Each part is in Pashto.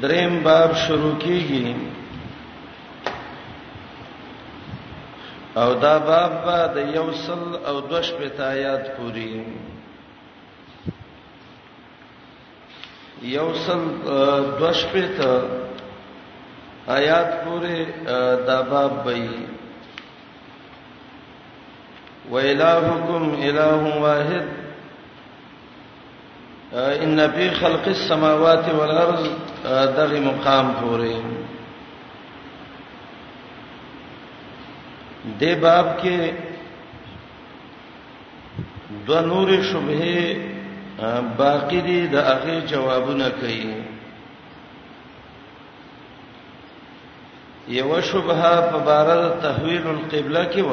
دریم باب شروع کیږي او دا باب به د یو سل او دوش په آیات پوری یو سل دوش په ته آیات پوری دا باب به ویلاهکم الہ واحد ان فی خلق السماوات والارض دغه مقام پورې د باب کې د نور شبهه باقی دي د هغه جوابونه کوي یو شبهه په بار د تحویل القبله کې و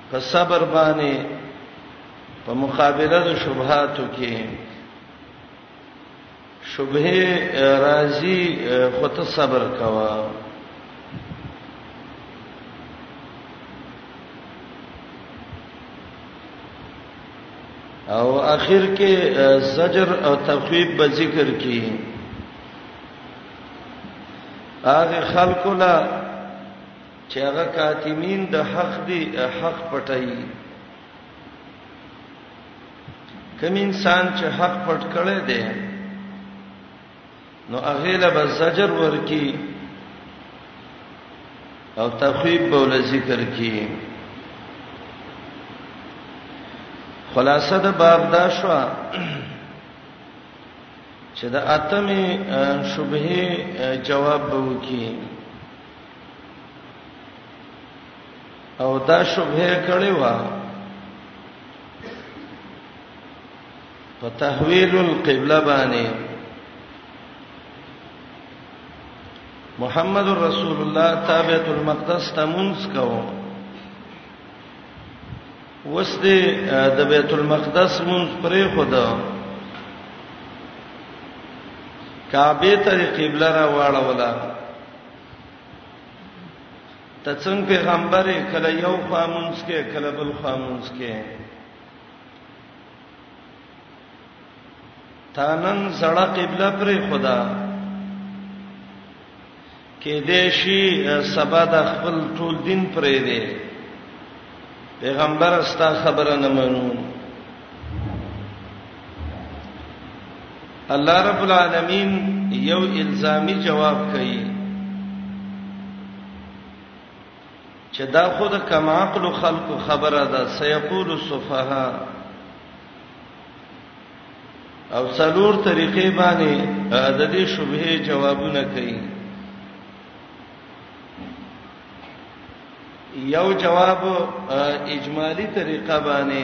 په صبر باندې په مقابله د شبهاتو کې شبهه راضی خو ته صبر کوا او اخر کې زجر او تخویب به ذکر کی هغه خلق لا چې هغه کاتمین د حق دی حق پټایي کوم انسان چې حق پټ کړي دی نو هغه له بزجر ورکی او تخویب بول ذکر کی خلاصه د باب دا شو چې د اتمه شبهه جواب وکي او دا شبهه کړي وا په تحویل القبله باندې محمد رسول الله تابعۃ المقدس تمونس کوو وسته د بیت المقدس مون پرې خدا کعبه ته قبله را واړوله ته څنګه پیغمبر کله یو خامونس کې کله بل خامونس کې تا نن زړه قبله پر خدا کې دې شي سبا د خپل ټول دین پرې دی پیغمبر استا خبره نه منو الله رب العالمین یو الزامی جواب کوي چې دا خود کما عقل خلق خبره ده سيقول السفهاء او څلور طریقې باندې د دې شبهه جوابونه کوي یو جواب اجمالی طریقه باندې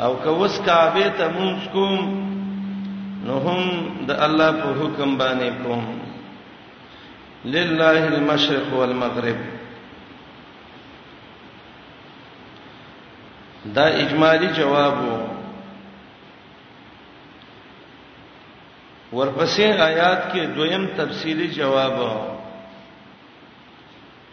او که وس کعبه ته مونږ کوم نو هم د الله په حکم باندې کوم لله المشرق والمغرب دا اجمالی جواب ورپسې آیات کې دویم تفصیلی جواب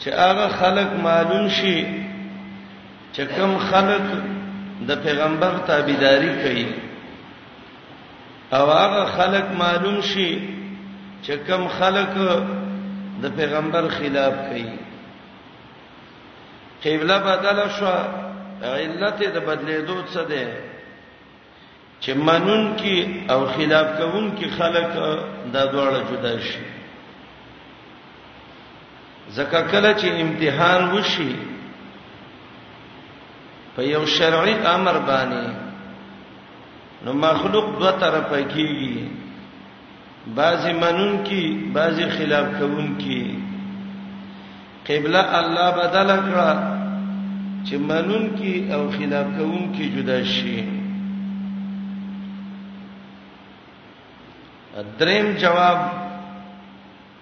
چې هغه خلک معلوم شي چې کوم خلک د پیغمبر تابعداري کوي او هغه خلک معلوم شي چې کوم خلک د پیغمبر خلاف کوي قبله بدل شو علت د بدلیدو څه ده چې منونکي او خلاف کوونکي خلک دا دواړه جدا شي ځکه کله چې امتحان وشي په یو شرعي امر باندې نو مخلوق دوه طرفه کیږي بعضی منون کی بعضی خلاف کوون کی قبله الله بدل کړه چې منون کی او خلاف کوون کی جدا شي دریم جواب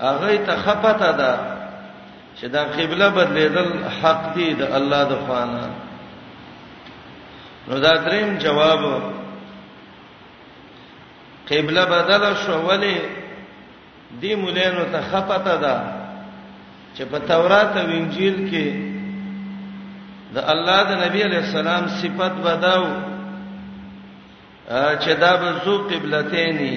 هغه ته خپته ده چې دا قبله بدلیدل حق دی د الله د خوانه نو دا دریم جواب قبله بدل شو ولی دی مولانو ته خپته ده چې په تورات او انجیل کې د الله د نبی علی السلام صفت بداو چې دا به زو قبلتینی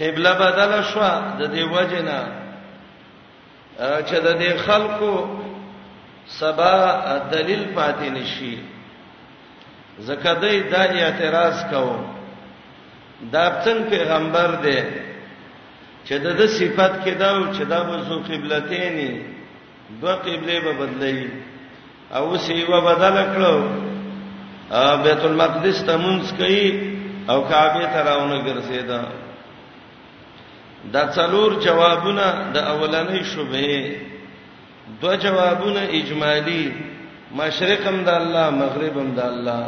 قبله بدل شو د دې وجنه چې د دې خلکو سبا دلیل پاتې نشي زکه دای دا اعتراض کاو دا څنګه پیغمبر دی چې د دې صفت کې دا او چې دا به زو قبلتینی دوه قبله به بدلې او سیوا بدل کړو بیت المقدس ته مونږ کوي او کعبه ته راونه ګرځیدا دا څلور جوابونه د اولنې شوبې دوه جوابونه اجمالی مشرق هم د الله مغرب هم د الله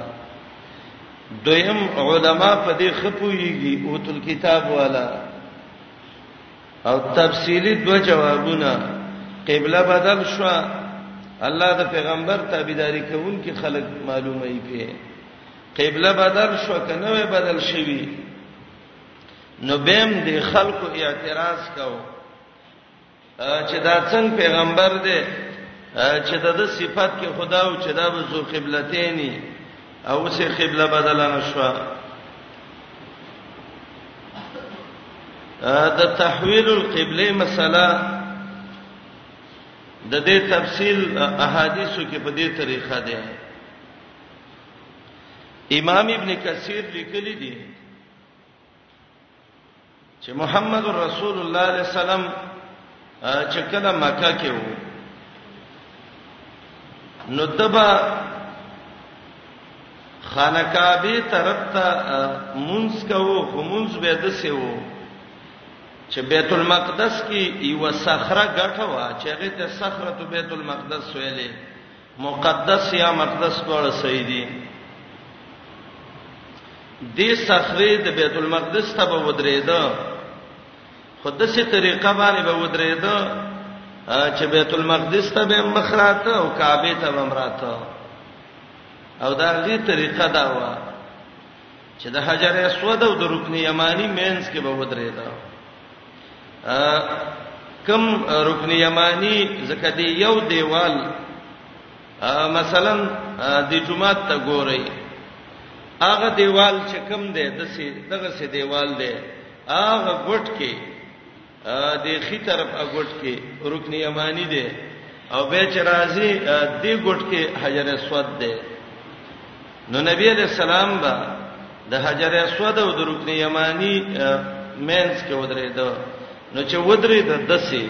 دویم علما په دې خپويږي او تل کتاب والا او تفصیلی دو جوابونه قبله بدل شو الله د پیغمبر تابعداري کوونکي خلک معلومه یې په قبله بدل شو کنه وې بدل شوی نو بهم د خلکو اعتراض کاو چې دا څنګه پیغمبر دی چې د صفات کې خدا او چې دا به ذو قبلتینی او سه قبله بدل نه شو د تحویل القبله مسله د دې تفصیل احادیثو کې په دې طریقه ده امام ابن کثیر لیکلی دی چې محمد رسول الله علیه السلام چې کله مکه کې وو نو تبا خانقابه طرف ته مونږ کوو همونځ به د سیو چې بیت المقدس کې یو صخره غټه وا چې هغه ته صخره بیت المقدس ویلې مقدس یا مقدس دواړه صحیح دي دې صخره د بیت المقدس ته به ودرېده خو د څه طریقه باندې به ودرېده چې بیت المقدس ته به مخراته او کعبه ته به مراته او دا غي طریقه دا و چې د حجر اسود او د رکن یمانی مینس کې به ودرېدا کم رکن یمانی زکه دی یو دیوال مثلا د جمعه ته ګورئ هغه دیوال چې کم دی د سي دغه سي دیوال دی هغه ګټ کې د خي طرف اګټ کې رکن یمانی دی او به چې راځي د ګټ کې حجر اسود دی نو نبی علیہ السلام با د حجر اسود او د رکن یمانی مینس کې ودرېد نو چې ودرېد دسه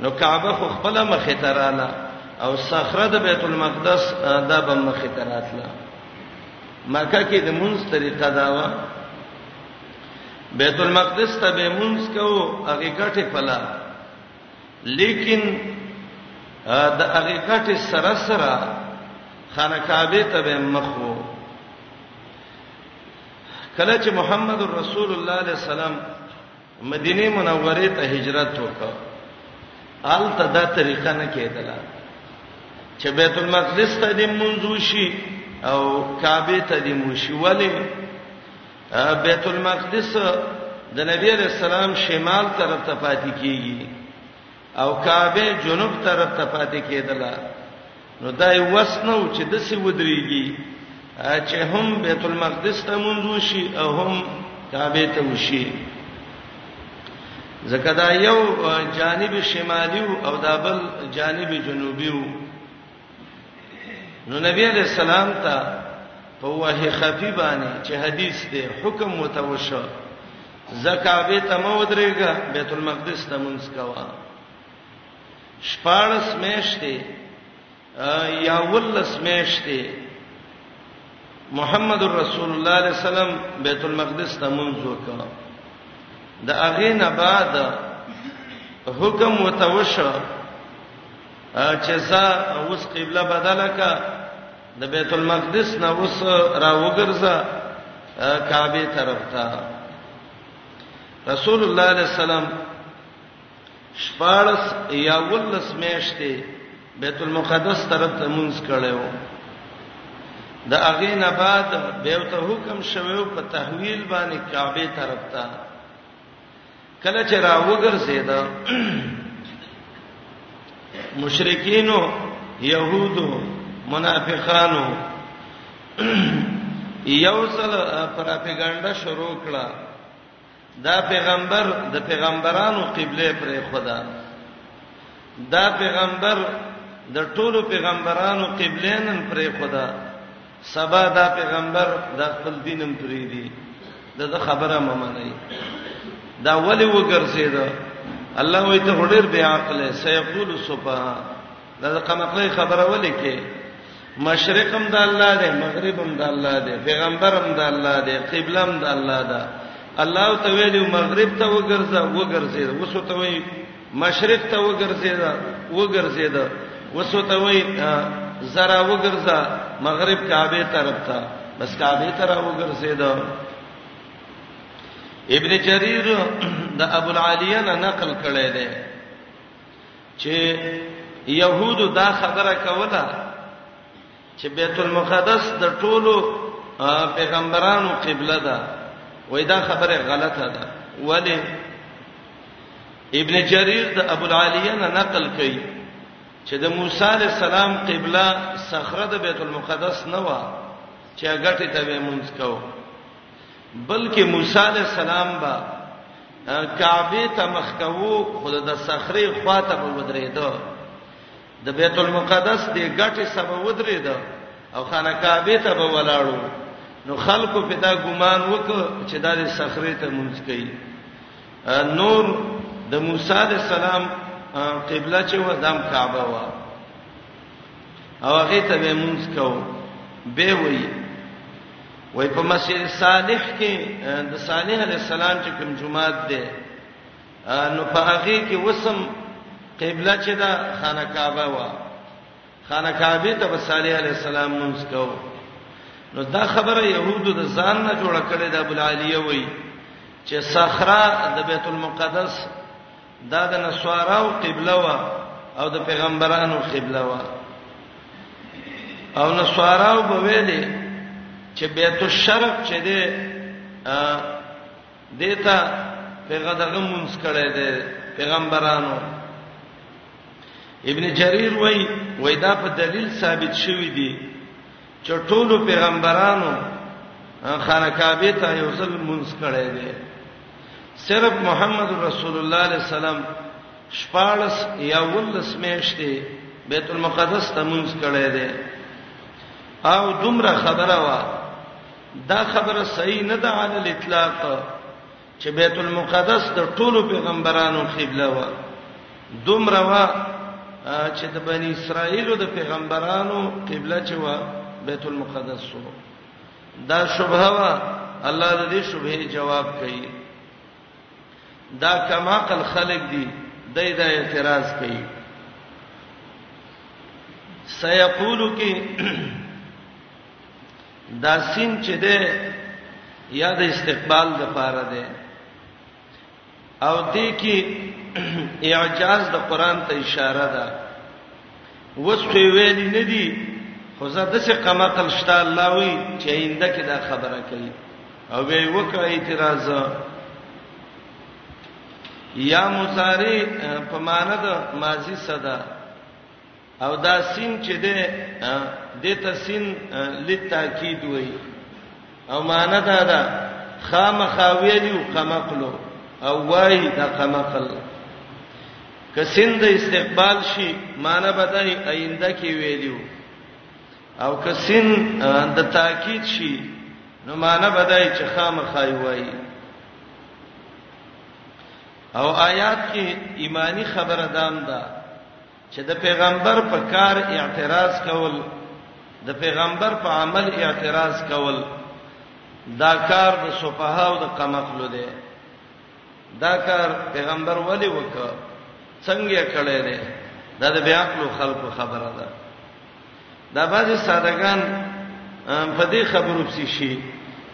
نو کعبه خو خپل مخې ته رااله او صخره د بیت المقدس دا به مخې ته راتله مکه کې د مونږ طریقه دا و بیت المقدس ته به مونږ کو هغه ګټه پلا لیکن د هغه ګټه سره سره خانه کعبه ته به مخو کله چې محمد رسول الله علیه السلام مدینه منوره ته هجرت وکړ آل ته دا طریقه نه کېدله چې بیت المقدس ته دې منځو شي او کعبه ته دې مو شي ولې بیت المقدس د نبی علیہ السلام شمال طرف ته پاتې کیږي او کعبه جنوب طرف ته پاتې کیدله نو دای وسنو چې د سی ودریږي چې هم بیت المقدس ته منځو شي او هم کعبه ته وشي زکه دا یو جانب شمالی او دا بل جانب جنوبی وو نو نبی علیہ السلام ته په وحی خفی باندې چې حدیث دی حکم متوشو زکابه ته مو درېګه بیت المقدس ته مونږ کوا شپارس میشته یا ولس میشته محمد رسول الله علیه السلام بیت المقدس ته مونږ وکړه د اغه نه بعد حکم متوشو چې زه اوس قبله بدله کا د بیت المقدس نه اوس را وګرځه کعبه طرف ته رسول الله علیه السلام شپارس یا ولس میشته بیت المقدس طرف ته مونږ کړو د اغه نه بعد به ته حکم شوو په تحویل باندې کعبه طرف ته کله چې را وګرځید مشرکینو يهودو منافقانو یو څل پروپاګاندا شروع کړه دا پیغمبر د پیغمبرانو قبله پرې خدا دا پیغمبر د ټولو پیغمبرانو قبله نن پرې خدا سبا دا پیغمبر دا خپل دینم پری دی دا, دا خبره ممنه دا ولی وګرځید الله وی ته هډیر بیا عقل سيقول سبا دا قمقله خبره ولی کې مشرقم د الله دی مغربم د الله دی پیغمبرم د الله دی قبلم د الله ده الله ته ویلو مغرب ته وګرځه وګرځي وسو ته وی مشرق ته وګرځیدا وګرځیدا وسوته وای زرا وګرځا مغرب کعبه طرف ته بس کعبه ته را وګرځیدا ابن جرير د ابو العالیه نه نقل کړی دی چې يهودو دا خبره کوله چې بیت المقدس د ټولو پیغمبرانو قبله ده وای دا خبره غلطه ده ولی ابن جرير د ابو العالیه نه نقل کړي چې د موسی علی السلام قبله صخره د بیت المقدس نه و چې هغه ته به مونږ کو بلکې موسی علی السلام با کعبه ته مخ کوو خود د صخره خواته ودرېدو د بیت المقدس د ګټه سبا ودرید او خانه کعبه ته به ولاړو نو خلکو په دا ګمان وک چې دا د صخره ته مونږ کوي نور د موسی علی السلام قبله چې و دم کعبه و او هغه ته به مونږ کو به وی وای په مسجد صالح کې د صالح علی السلام چې کوم جمعات ده نو په هغه کې وسم قبله چې دا خانه کعبه وا خانه کعبه ته صالح علی السلام مونږ کو نو دا خبره يهودو د ځان نه جوړه کړې د ابو العالیه وای چې صخره د بیت المقدس دا د نسواراو قبله وا او د پیغمبرانو قبله وا او نسواراو به ویلې چې بیت الشرق چې ده دیتا پیغه دغه مونږ کړه دې پیغمبرانو ابن جرير وای وای دا په دلیل ثابت شوی دی چې ټول پیغمبرانو خانه کعبه ته یو ځل مونږ کړه دې صرف محمد رسول الله علیه السلام شپارس یا ولس میشته بیت المقدس ته مونږ کړه دې او دومره خبره وا دا خبره صحیح نه ده علی الاطلاق چې بیت المقدس د ټولو پیغمبرانو قبله و دومره وا چې د بنی اسرائیلو د پیغمبرانو قبله چې و بیت المقدس و دا شبهه وا الله د دې شبهه جواب کوي دا کما قل خلق دي دای دا اعتراض کوي سيقول کې دا سین چې ده یا د استقبال د پاره ده او دې کې اعجاز د قران ته اشاره ده وس خو ویل نه دي خو زه د څه قمقل شته الله وی چې آینده کې دا خبره کوي او به وکړه اعتراض یا مصاری په معنی د ماضی صدا او دا سین چې ده د ته سین لتاکید وای او معنی دا ده خامخا ویلو قمقلو او وای دا قمقل کسین د استقبال شي معنی به دای آینده کې ویلو او کسین د تاکید شي نو معنی به دای چې خامخا وای او آیات کې ایمانی خبره دام ده دا چې د پیغمبر په کار اعتراض کول د پیغمبر په عمل اعتراض کول دا کار د سپها او د قمقلو دی دا کار پیغمبر ولی وکړ څنګه کړی دی دا د بیا خپل خلکو خبره ده دا بعضی سادهګان په دې خبرو پسی شي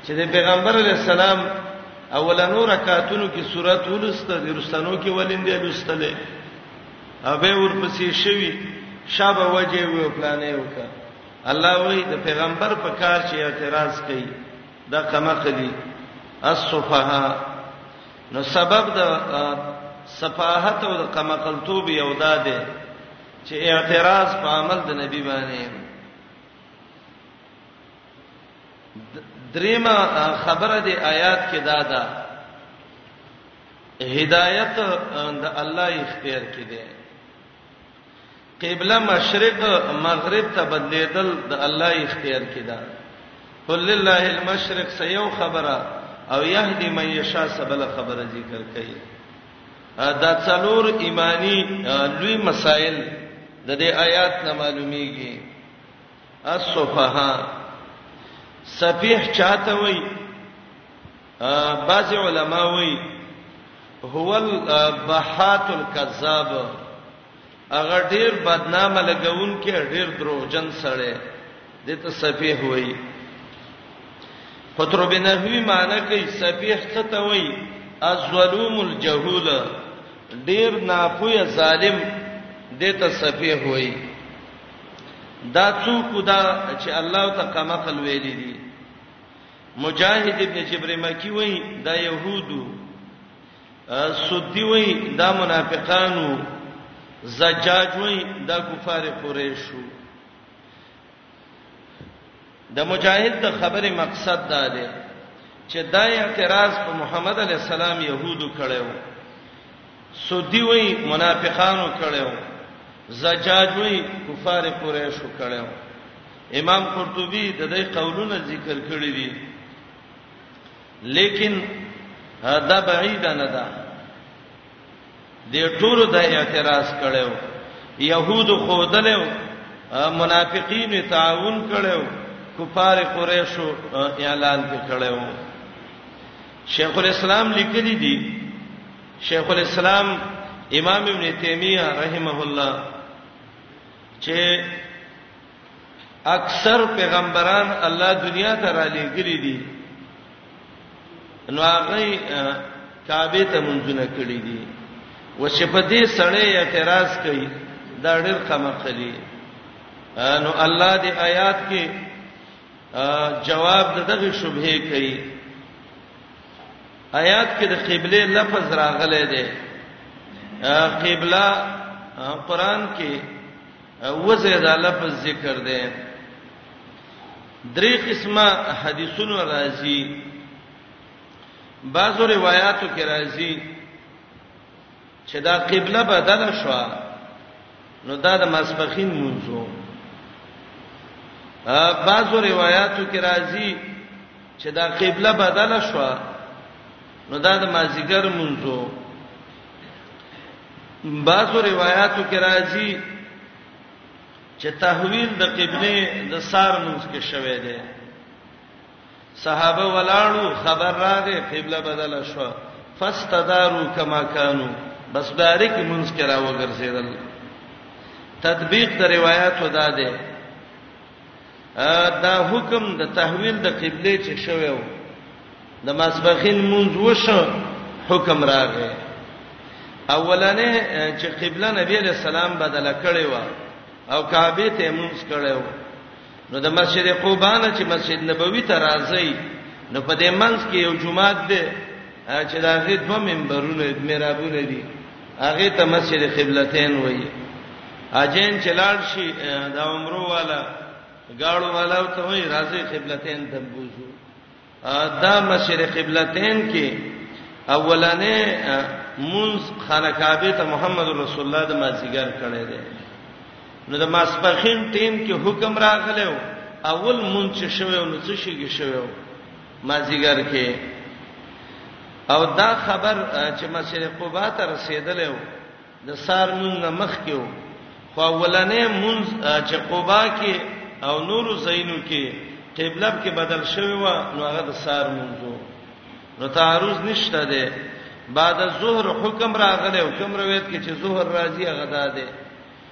چې د پیغمبر علی السلام اولنو رکعاتونو کې سورۃ ولسته د رستنو کې ولندې لستلې اوبه ورپسې شوی شابه وجه وی پلانې وکړه الله وی د پیغمبر په کار چې اعتراض کوي دا کما خلی الصفها نو سبب د صفاحت او د کما قلتوب یو داده چې اعتراض په عمل د نبی باندې دریمه خبره دی آیات کې دا ده هدایت د الله اختیار کې دی قبله مشرق مغرب ته بدلیدل د الله اختیار کې ده قل لله المشرق سيو خبره او يهدي من يشاء سبل خبره ذکر کوي دا څلور ایمانی لوی مسائل د دې آیات نه معلومیږي الصفها سفیح چاته وای بعض علما وای هو البحات الكذاب هغه ډیر بدنامه لګونکي ډیر دروغجن سړی دته سفیه وای خطر بنحوی معنی کوي سفیه څه ته وای الظلوم الجهول ډیر ناپوی ظالم دته سفیه وای دا څوک دا چې الله ته کما قل ویل دي مجاهد ابن جبر مکی وای دا يهودو سدی وای دا منافقانو زجاج وای دا کفار قریشو د مجاهد د خبره مقصد دا دی چې دا اعتراض په محمد علی السلام يهودو کړو سودی وای منافقانو کړو زجاج وای کفار قریشو کړو امام قرطبي د دې قولونه ذکر کړی دي لیکن دا بعید نه ده د ټولو د اعتراض کړو يهود خودلو منافقین تعاون کړو کفار قریشو اعلان کړو شیخ الاسلام لیکلی دی شیخ الاسلام امام ابن تیمیه رحمه الله چې اکثر پیغمبران الله دنیا ته را لېګلې دي نو هغه کعبه ته منځونه کړی دي وشپدې سړې اعتراض کوي دا ډېر کمقلی نو الله دې آیات کې جواب دغه شبهه کوي آیات کې د قبله لفظ راغلی دی قبله قران کې وځه دا لفظ ذکر دی درې قسمه حدیثونو راځي بعضو روایتو کې راځي چې دا قبله بدله شو نو دا د مسفخین منځو بعضو روایتو کې راځي چې دا قبله بدله شو نو دا د مازیګر منځو بعضو روایتو کې راځي چې تحویل د قبله د سار منځ کې شوه دی صحابه ولاړو خبر راغې قبله بدله شو فاستداروا كما كانوا بس بارک منځ کې راوګرځیدل تطبیق د روایتو دا ده دا حکم د تحویل د قبله چې شوی و د ماسبخین مونږ وشو حکم راغی اولنې چې قبله نبی علیہ السلام بدل کړې و او کعبه ته مونږ کړې و نو د مسجد قباء نه چې مسجد نبوي ته راځي نو په دې منځ کې یو جمعه ده چې دا غي دوه منبرونه مرابونه دي هغه ته مسجد قبلتين وایي اجین چلاړ شي دا عمرو والا گاړو والا ته وایي راځي قبلتين ته بوزو دا مسجد قبلتين کې اولانې منز خانه کعبه ته محمد رسول الله د مازیګر کړي دي نو د ماسپخین ټیم کې حکم راغلی اول مونږ چې شوو نو څه شي کې شوو مازیګر کې او دا خبر چې مسجد قباء ته رسیدلې و د سار مونږ نه مخ کې و خو ولنې مونږ چې قباء کې او نور زینو کې قبله کې بدل شوی و نو هغه د سار مونږ نو تعارض نشته ده بعد الظهر حکم راغله حکم روایت کې چې ظهر راځي هغه ده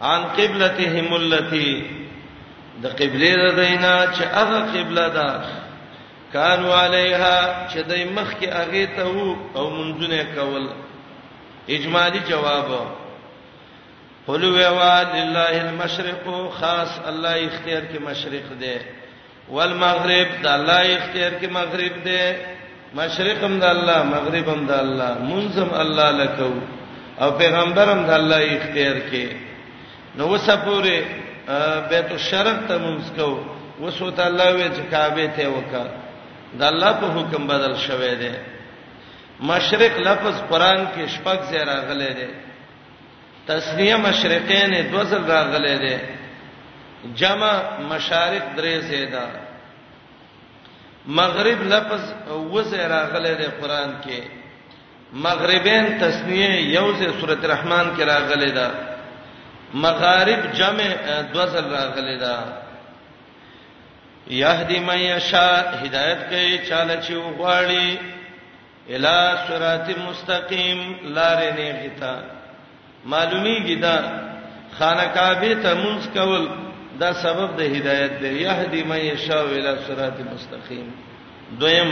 عن قبلتهم التي د قبله د دینا چې هغه قبله ده کانو علیها چې د مخ کې هغه ته وو او منځونه کول اجمالی جواب قل ویوا لله المشرق خاص الله اختیار کې مشرق ده والمغرب د الله اختیار کې مغرب دی مشرق هم د الله مغرب هم د الله منظم الله لکو او پیغمبر هم د الله اختیار کې نو وسپوره بیت الشرق ته منسکو وسو ته الله وی چې کعبه ته وکا د الله په حکم بدل شوه دی مشرق لفظ قران کې شپږ ځای راغلی دی تثنیه مشرقین دوه ځل راغلی دی جمع مشارق درې ځای ده مغرب لفظ وځای راغلی دی قران کې مغربین تثنیه یو ځای سورۃ الرحمن کې راغلی ده مغارب جمع دوه ځل راغلی ده یهدی من یشا هدایت کوي چاله چې وغواړي الی صراط مستقیم لار نیغی ته معلومیږي دا خانه کعبه ته مونږ کول دا سبب د هدایت دی یهدی من یشاء الی صراط مستقیم دویم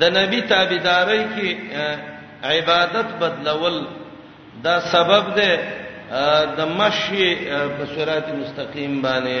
د نبی تابعداري کې عبادت بدلول دا سبب دی د مشی په صراط مستقیم باندې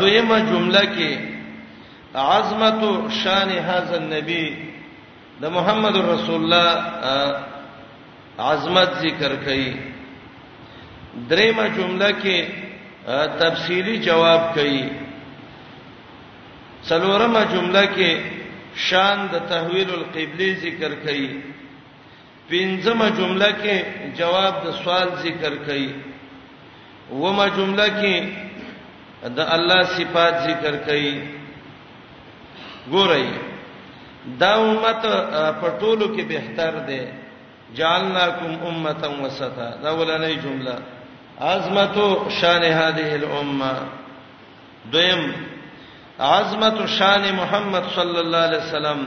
دویمه جمله کې عظمت شان هاذا النبي د محمد رسول الله عظمت ذکر کړي دریمه جمله کې تفصیلی جواب کړي څلورمه جمله کې شان د تحویل القبلی ذکر کړي پنځمه جمله کې جواب د سوال ذکر کړي ومه جمله کې د الله صفات ذکر کړي ګورئ دا امت په ټولو کې بهتر ده جعلناکم امه وسطا دا ولنې جمله عظمت شان هذه الامه دویم عظمت شان محمد صلی الله علیه وسلم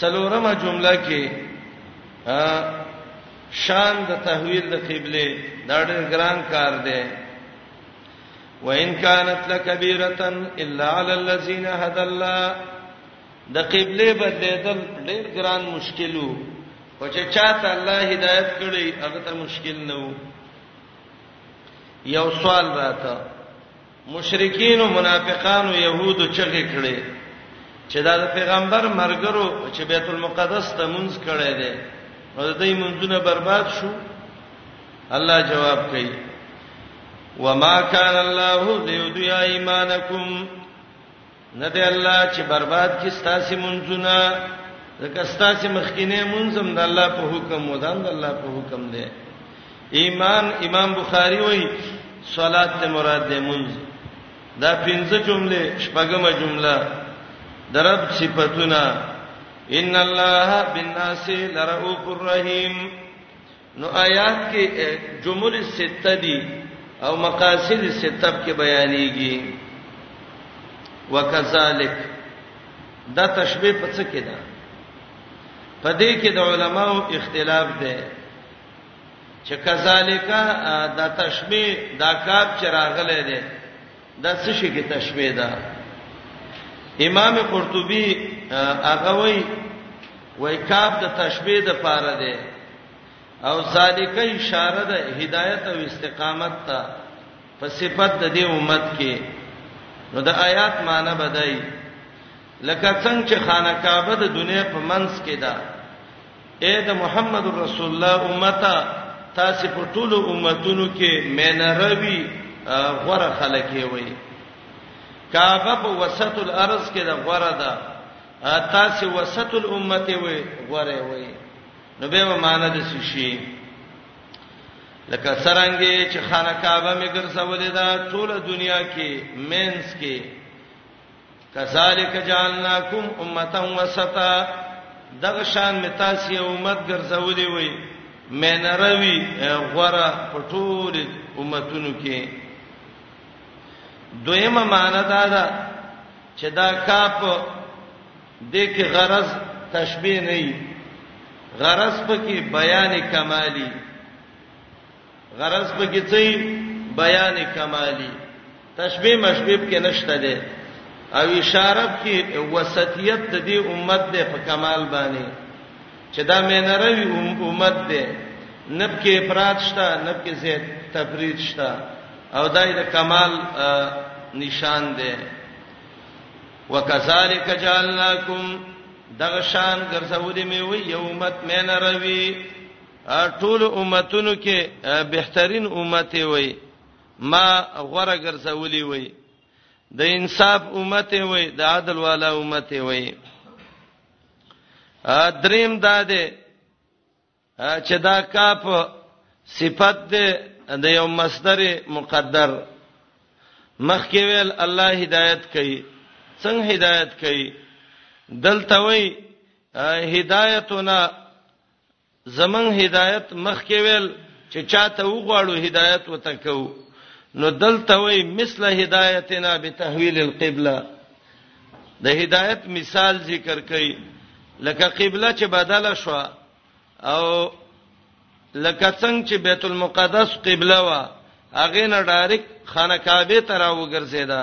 څلورمه جمله کې شان د تحویل د قبله دا ډېر ګران کار دی وان كانت لكبيره الا على الذين هدى الله د قبله بدلیدل ډېر ګران مشکلو او چې چاته الله هدایت کړي هغه ته مشکل نه وو یو سوال راته مشرکین او منافقان او يهودو چغې کړې چې دا د پیغمبر مرګرو چې بیت المقدس ته مونږ کړه دې نو د دې مونږونه برباد شو الله جواب کوي وما كان الله ليضيع ايمانكم نه دی الله چې برباد کی ستاسو منځونه ځکه ستاسو مخکینه منظم د الله په حکم ودان د الله په حکم دی ایمان امام بخاری وایي صلات ته مراد دی منځ دا پنځه جمله شپږمه جمله درب صفاتونه ان الله بالناس لرؤوف الرحیم نو آیات کې جمل سته دي او مقاصد سته کې بیانېږي وکذالک دا تشبیه په څه کې ده په دې کې د علماو اختلاف ده چې کذالک دا تشبیه دا کاپ چې راغله ده دا څه شي کې تشبيه ده امام قرطبي هغه وای وای کاف د تشبيه د پاره ده او ذالک اشاره ده هدایت او استقامت ته په صفت د دې امت کې نو د آیات معنی بدای لکه څنګه چې خانه کعبه د دنیا په منځ کې ده اې د محمد رسول الله امته تاسو په ټولو امتونو کې مینروي غوره خلک وي کعبه په وسط الارض کې د غوره ده تاسو وسط الامته وي غوره وي نو به معنا د شي لکه څنګه چې خانه کعبه مې ګرځولې ده ټول دنیا کې مینس کې کذالک جعلناکم امه وسطا دغه شان می تاسو یو امت ګرځولې وي مینروي غره پټول امتونو کې دویمه معنی دا ده چې دا کاپ د کې غرض تشبیه نه وي غرض پکې بیان کمالي غرض په کې څه بیان کمالی تشبیه مشبیب کې نشته ده او اشاره کې وسطیت د دې امت ده په کمال باندې چې دا مینروي امت ده نب کې افراط شته نب کې زه تفرید شته او دای د کمال نشان ده وکذالک جعلناکم دغه شان ګرځولې مې وي یومت مینروي ټولو امتونو کې بهترین امت یې وای، ما غوره ګرځولي وای. د انصاف امت یې وای، د عدل والا امت یې وای. ا دریم دا ده چې دا کاپ صفت ده د یو مصدر مقدر مخکې ویل الله هدایت کوي څنګه هدایت کوي دلته وای هدایتنا زمنګ هدایت مخکې ویل چې چاته وغواړو هدایت وتکو نو دلته وی مثله هدایتنا بتحویل القبله د هدایت مثال ذکر کړي لکه قبله چې بدله شو او لکه څنګه چې بیت المقدس قبله وا هغه نه ډایرک خانه کعبه ته راوګرځیدا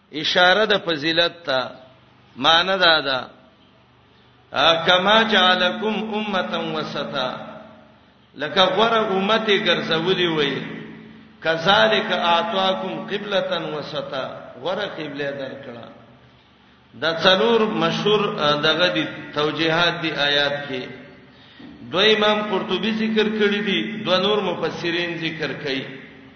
اشاره د فضیلت ته معنی دا ده کما جعلکم امه وسطا لکه غره امته ګرځولې وي کذالک اعطاکم قبلتا وسطا غره قبله درکړه د څلور مشهور دغه دي توجيهات دي آیات کې دوی امام قرطبي ذکر کړی دي دوه نور مفسرین ذکر کړي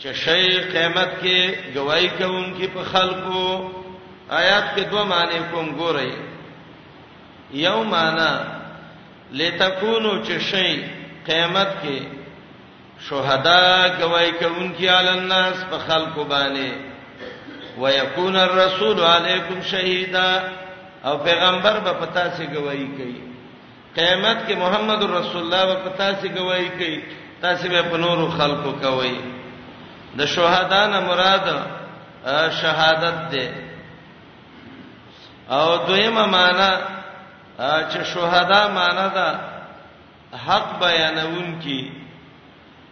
چې شی قیامت کې گواہی کوونکی په خلکو آیات کې دوه معنی کوم ګورئ یو معنی لتكونو چې شی قیامت کې شهدا گواہی کوونکی علی الناس په خلکو باندې ويكون الرسول علیکم شهیدا او پیغمبر به پتا سي گواہی کوي قیامت کې محمد رسول الله په تاسو گواہی کوي تاسو به په نورو خلکو کوي د شهادانه مراد شهادت ده او دویمه معنا چې شهدا معنا ده حق بیانون کی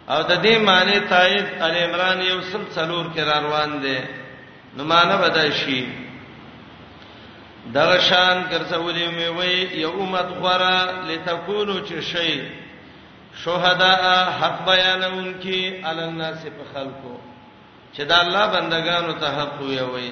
او د دې معنی تایید ال عمران یو سل څلور کې را روان دی نو معنی بدای شي دغه شان ګرځولې مې وې یو امت غره لتكونو چې شي شهدا حق بیانونکي عل الناس په خلکو چې دا الله بندگانو ته حق وي وي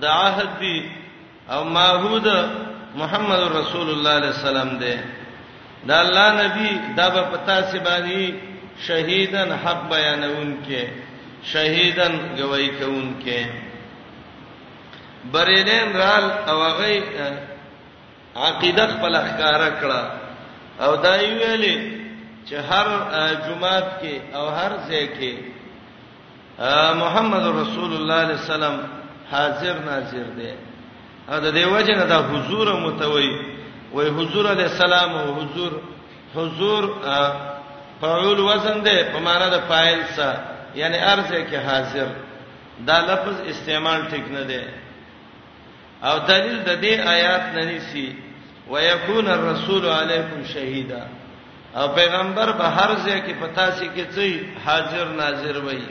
د عهد دی او معهود محمد رسول الله علیه السلام دی دا الله نبی دا په پتا سی باندې شهیدن حق بیانون کې شهیدن گواہی کوون کې بریلین رال او هغه عقیده خپل ښکارا کړه او دا ویلې چې هر جمعات کې او هر ځای کې محمد رسول الله علیه السلام حاضر ناظر دی ا د دې وجه نه دا حضور متوي وای حضور علی السلام او حضور حضور فعول وزن ده په معنا د فاعل سره یعنی ارزه کې حاضر دا لفظ استعمال ټیک نه دی او دلیل د دې آیات نه نسی ويكون الرسول علیکم شهیدا او پیغمبر به هر ځای کې پتا سي کې څي حاضر ناظر وي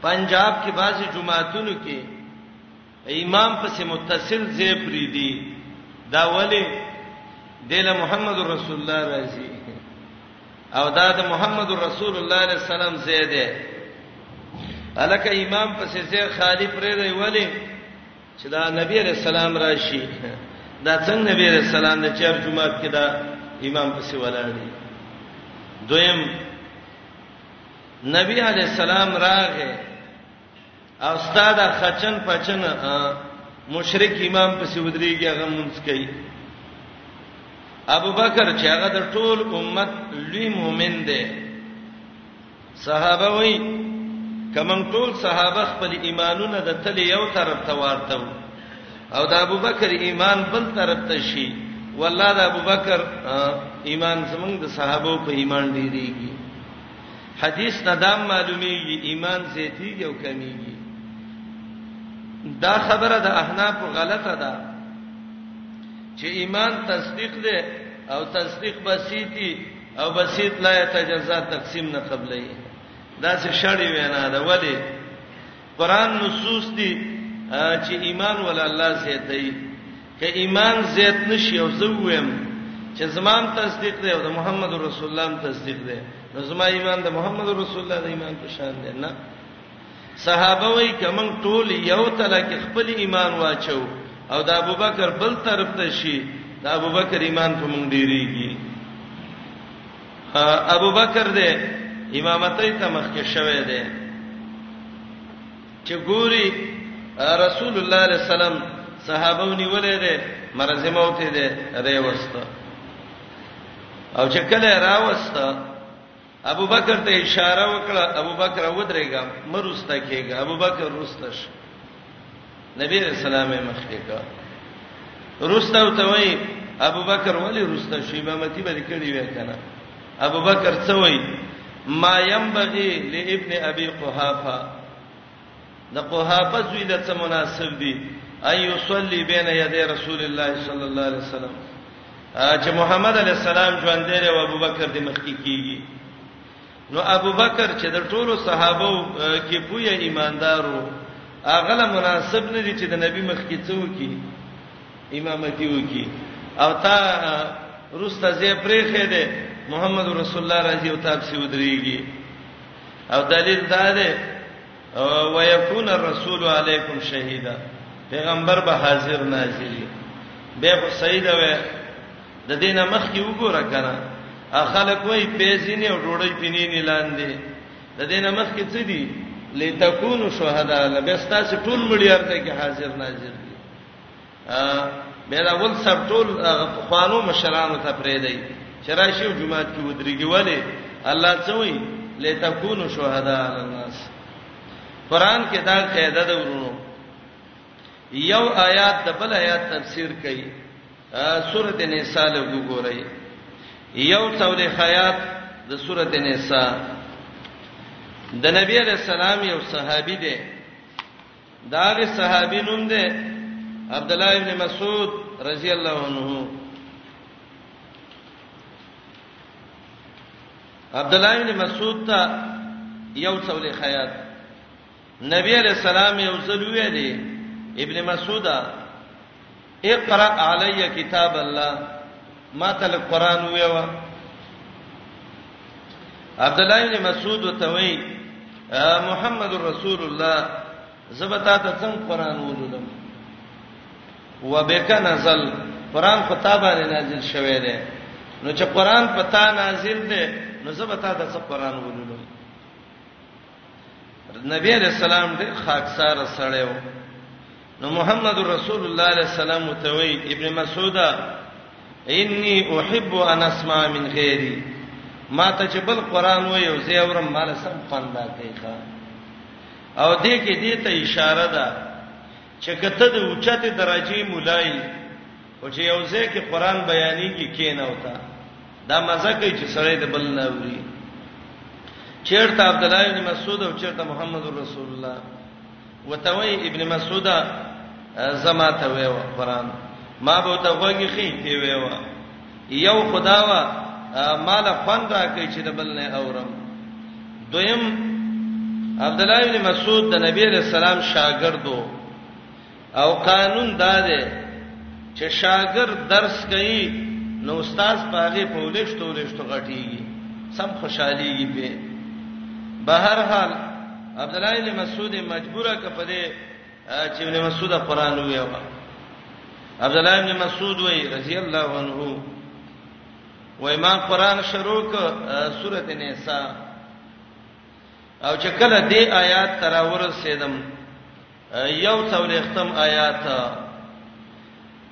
پنجاب کې بعضي جمعهتونو کې امام پس متصل زی پری دی دا ولی دله محمد رسول الله راځي او دا د محمد رسول الله علیه السلام زیاده الکه امام پسې زه خالی پرې دی ولی چې دا نبی علیہ السلام راشي دا څنګه نبی علیہ السلام د چار جمعه کې دا امام پسې ولاړ دی دویم نبی علیہ السلام راغه او استاد خچن پچن مشرک امام پسې ودرېږي هغه مونږ کوي ابو بکر چې هغه د ټول امت لوی مؤمن دی صحابه وای کمن ټول صحابه خپل ایمانونه د تل یو طرف ته ورته او د ابو بکر ایمان بل طرف ته شي والله د ابو بکر ایمان زمونږ د صحابه په ایمان ډیریږي حدیث نه دا معلومیږي ایمان زیاتیږي او کمیږي دا خبره د احناف غلطه ده چې ایمان تصدیق ده او تصدیق بسیتی او بسیط لا یتجزا تقسیم نه قبلې دا څه شړی وینا ده ولی قران نصوص دي چې ایمان ول الله زیاتې که ایمان زیات نشي او زه ویم چې زما هم تصدیق دی او د محمد رسول الله هم تصدیق دی نو زما ایمان د محمد رسول الله د ایمان په شان دی نه صحابه وای کمن ټول یو تل کې خپل ایمان واچو او د ابوبکر بل طرف ته شي د ابوبکر ایمان په مونږ ډیریږي ابوبکر دې امامتۍ ته مخکې شوه دی چې ګوري رسول الله عليه السلام صحابه ونیولې ده مرز موت ده ری وسته او چې کله راوسته ابو بکر ته اشاره وکړه ابو بکر ودرېګا مرسته کېګا ابو بکر رستش نبی رسول الله مخکې کا رسته او ته وای ابو بکر ولی رسته شی امامتی به کړی وې کنه ابو بکر څه وایي ما ينبغي لابن ابي قحافه د قحافه زوی له څه مناسب دي اي يصلي بين يدي رسول الله صلى الله عليه وسلم چې محمد عليه السلام ژوند دی او ابو بکر د مخ کې کیږي نو ابو بکر چې د ټولو صحابه کې پوهه ایماندارو اغله مناسب نه دي چې د نبی مخ کې څوکي امامتی وکي او تا روسته زه پرېخې ده محمد رسول الله راځي او تاسو ودرېږي او دلیل دا ده ويكون الرسول عليكم شهيدا پیغمبر به حاضر ناظری به خو سید وې د دینه مخ کې وګوره کنه اخلک وې پیزینه او ډوړې پینینې لاندې د دینه مخ کې څه دي لتكونوا شهدا لبستاس ټول مليار ته کې حاضر ناظر به دا ول سب ټول خوانو مشرانو ته پرې دی چې راشي جمعه کې ودرېږي ولی الله څه وایي لتكونوا شهداء على الناس قران کې دا قاعده ده ورونو یو آیات د بل آیات تفسیر کوي سورته نساء له وګورئ یو څولې حیات د سورته نساء د نبی علیہ السلام یو صحابي دی دا غي صحابي نوم دی عبد الله ابن مسعود رضی الله عنه عبد الله ابن مسعود ته یو څولې خیات نبی علیہ السلام یو ځل ویلې ابن مسعوده اقرا علی کتاب الله ما تل قران ویوا عبد الله بن مسعود وتوی محمد رسول الله زبتا ته څنګه قران ولولم وبک نزل قران خطابه نازل شوه دی نو چې قران پتا نازل دی نو زبتا ته څه قران ولولم نبی علیہ السلام ډېر خاکسار سره و نو محمد رسول الله علیه السلام ته وی ابن مسعود انی احب ان اسمع من غیری ما ته چې بل قران و یو زی اورم مال سم خوند کوي او دې کې دې ته اشاره ده چې که ته د اوچتې درجې ملا یې، خو چې یو ځای کې قرآن بیانېږي کېنه او ته دا مزه کوي چې سړی د بل نه اوري. چېرته عبدالله ابن مسعود او چېرته محمد رسول الله وته وی ابن مسعود زما ته وی قرآن ما به ته وګی خې دی وی یو خداوا مال خوند راکې چې د بل نه اورم دویم عبد الله بن مسعود د نبی علیہ السلام شاګردو او قانون دا دی چې شاګرد درس کوي نو استاد پاغه پولښتو لښتو غټيږي سم خوشحاليږي به بهر حال عبد الله بن مسعود مجبوره کپدې چې ابن مسعود قران وی هغه عبد الله ابن مسعود وی رضی الله عنه وای ما قران شروع ک سورته نساء او چې کله دې آیات تراور سیدم یو څولې ختم آیات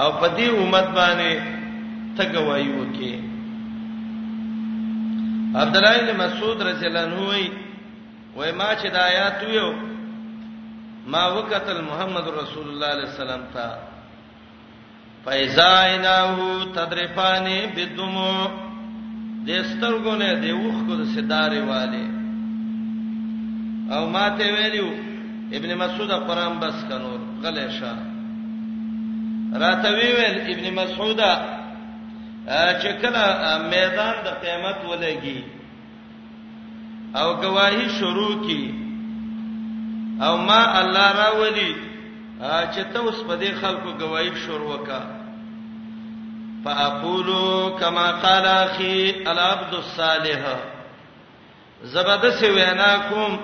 او په دې امت باندې ته گواہی وکې عبد الله بن مسعود رضی الله عنه وای وای ما چې د آیات یو ما وکتل محمد رسول الله علیه السلام ته فایزایناه تدرفانی بدمو د سترګونه د وښکو د سدارې والے او ماته ویلو ابن مسعود قران بس کنور غلې شه راته ویل ابن مسعود چې کله میدان د قیامت ولګي او گواہی شروع کی او ما الله راولي چې ته اوس په دې خلکو گواہی شروع وکا فاقول كما قال اخي العبد الصالح زه به داسې وینا کوم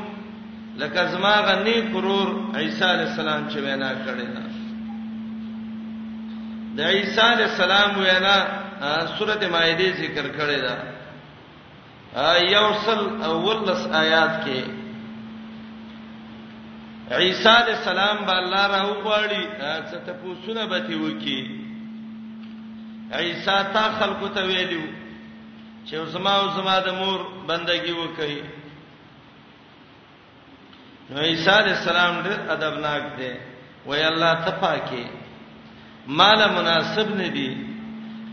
لکه زما غ نیک ورور عیسی علی السلام چې وینا کړې ده د عیسی علی السلام وینا سورته مائده ذکر کړې ده یوصل اولس آیات کې عیسی علی السلام به الله راو غواړي چې ته پوښتنه به تی وکي عیسی تا خلکو ته ویلو چې زما او زما د مور بندگی وکړي نو عیسی علی السلام ډېر ادبناک دی وای الله ته پاکي مال مناسب نه دی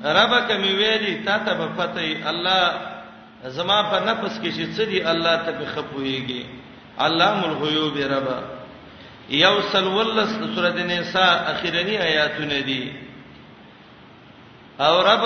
ربک می ویلی تا ته په پته الله زما په نفس کې چې څه دی الله ته په خپويږي علام الغیوب رب یو سل ولس سورته نساء اخیرنی آیاتونه دي او رب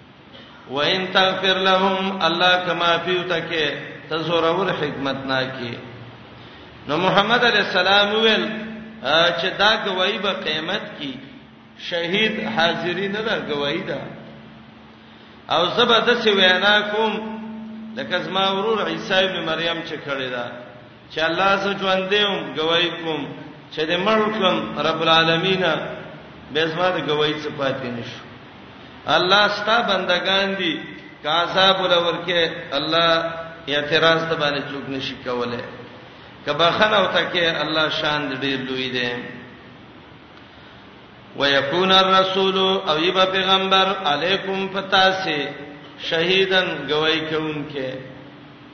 وان تغفر لهم الله کما فیو تکه تزورور حکمت ناکي نو محمد علی السلام ویل چې دا گواہی به قیامت کی شهید حاضری نه دا گواہی ده او زبر د سی وینا کوم لکه زما ورور عیسی ابن مریم چې کړی دا چې الله ز ژوندې هم گواہی کوم چې د مړ کړم رب العالمین به زما د گواہی څخه پاتې نشو الله ستا بندگان دي کاذاب ولور کې الله اعتراض ته باندې څوک نشي کولای کبا خنه او تکي الله شان دې لوی دی ويكون الرسول او يبا پیغمبر علیکم فتاسه شهیدن گواہی کوونکې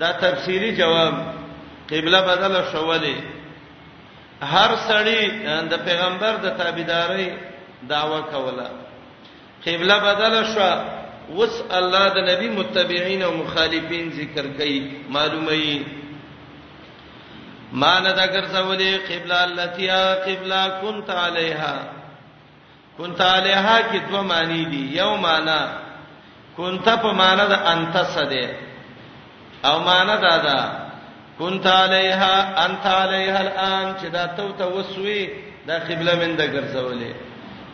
دا تفصیلی جواب قبله بدل شو ولې هر سړی د پیغمبر د تابعداري داوا کوله قبله بدل شو وس الله د نبی متبعین او مخالفین ذکر کوي معلومه یي مان دا ګرځولې قبله التي قبله كنت عليها كنت علیها کې دوه معنی دي یو معنی كنت په معنی د انت سده او معنی دا ده كنت علیها انت علیها الان چې دا تو ته وسوي دا قبله من د ګرځولې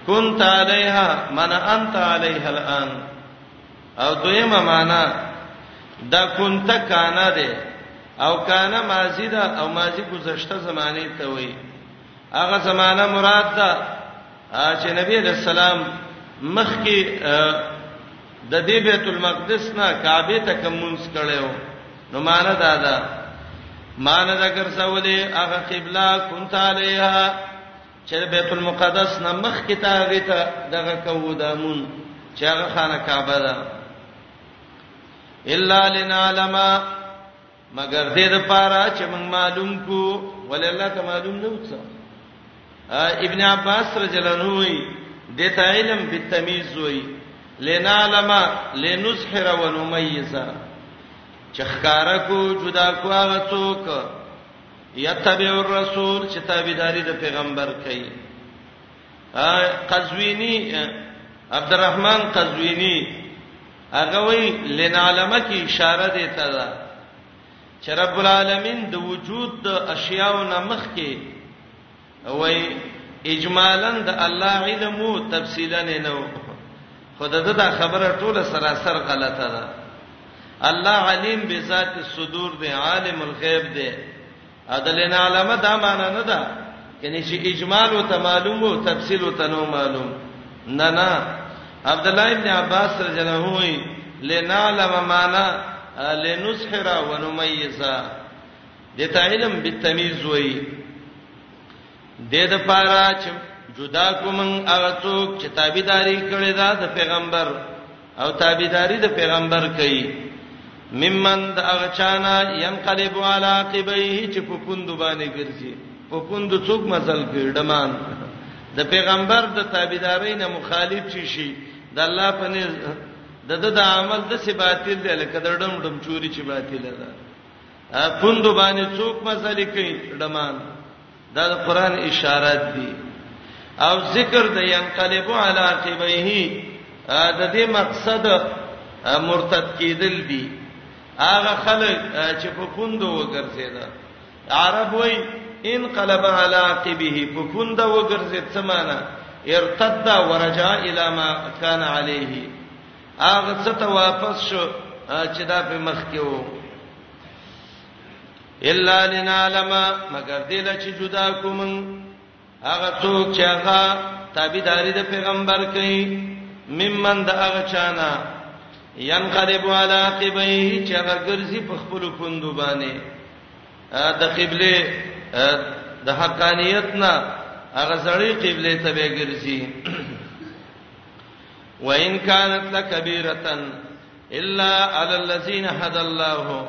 كنت علیها من انت علیها الان او دویمه معنی دا كنت کانا ده او کانا ماضی ده او ماضی گذشته زمانه ته وایي هغه زمانہ مراد ده چې نبی علیہ السلام مخ کې د دې بیت المقدس نه کعبه ته کومونس کړو نو مان دا دا مان دا ګرځولې هغه قبله كنت عليها چې بیت المقدس نه مخ کې ته هغه ته دغه کوو دامون چې هغه خانه کعبه ده الا لنعلم مګر دې د پاره چې موږ معلوم کو ولې الله ته معلوم نه وڅ ابن عباس رضی الله عنه وی د تعلم بالتمیز وی لنعلم لنسحر ونميز چې ښکارا کو جدا کو هغه څوک یتبع الرسول چې تابعداري د پیغمبر کوي قزوینی عبدالرحمن قزوینی هغه وی لنعلمه کی اشاره دی ته دا چې رب العالمین د وجود د اشیاء نه مخ کې وای اجمالا د الله علم او تفصیلا نه نو خدای دا خبره ټوله سراسر غلطه ده الله علیم بذات الصدور دی عالم الغیب دی ادلن علامه دا معنا نه ده کني چې اجمال او تمالوم او تفصیل او تنو معلوم نه نه عبد الله ابن عباس رضی الله عنه لنعلم معنا لنسحر ونميز د تعلم بالتميز وای د د پاره چې جدا کوم هغه څوک چې تابعداري کړي دا د پیغمبر او تابعداري د پیغمبر کوي ممن د اغچانا ينقلب على عقبيه چې په پوند باندې ګرځي په پوند څوک مزل کوي دمان د پیغمبر د تابعداري نه مخالف شي شي د الله په نس د د د عمل د سی باطل دی لکه د ډم ډم چوری چې باطل ده پوند باندې څوک مزل کوي دمان دا د قران اشارات دي او ذکر د ينقلب علی عقبیه د دې مقصد مرتد کېدل دي هغه خلک چې په پوندو وګرځیدا عرب وای ان قلب علی عقبه په پوندو وګرځید څه معنی ارتد ورجا الی ما کان علیه هغه څه ته واپس شو چې دا په مخ کې وو الا لنعلم مگر دې لا چې جدا کوم هغه څوک چې هغه تابعداري د پیغمبر کوي ممن د هغه چانا ينقلب على عقبيه چې هغه ګرځي په خپل پوندو باندې د قبله د حقانيت نه هغه ځړې قبله ته به ګرځي وان كانت لكبيره الا على الذين هدى الله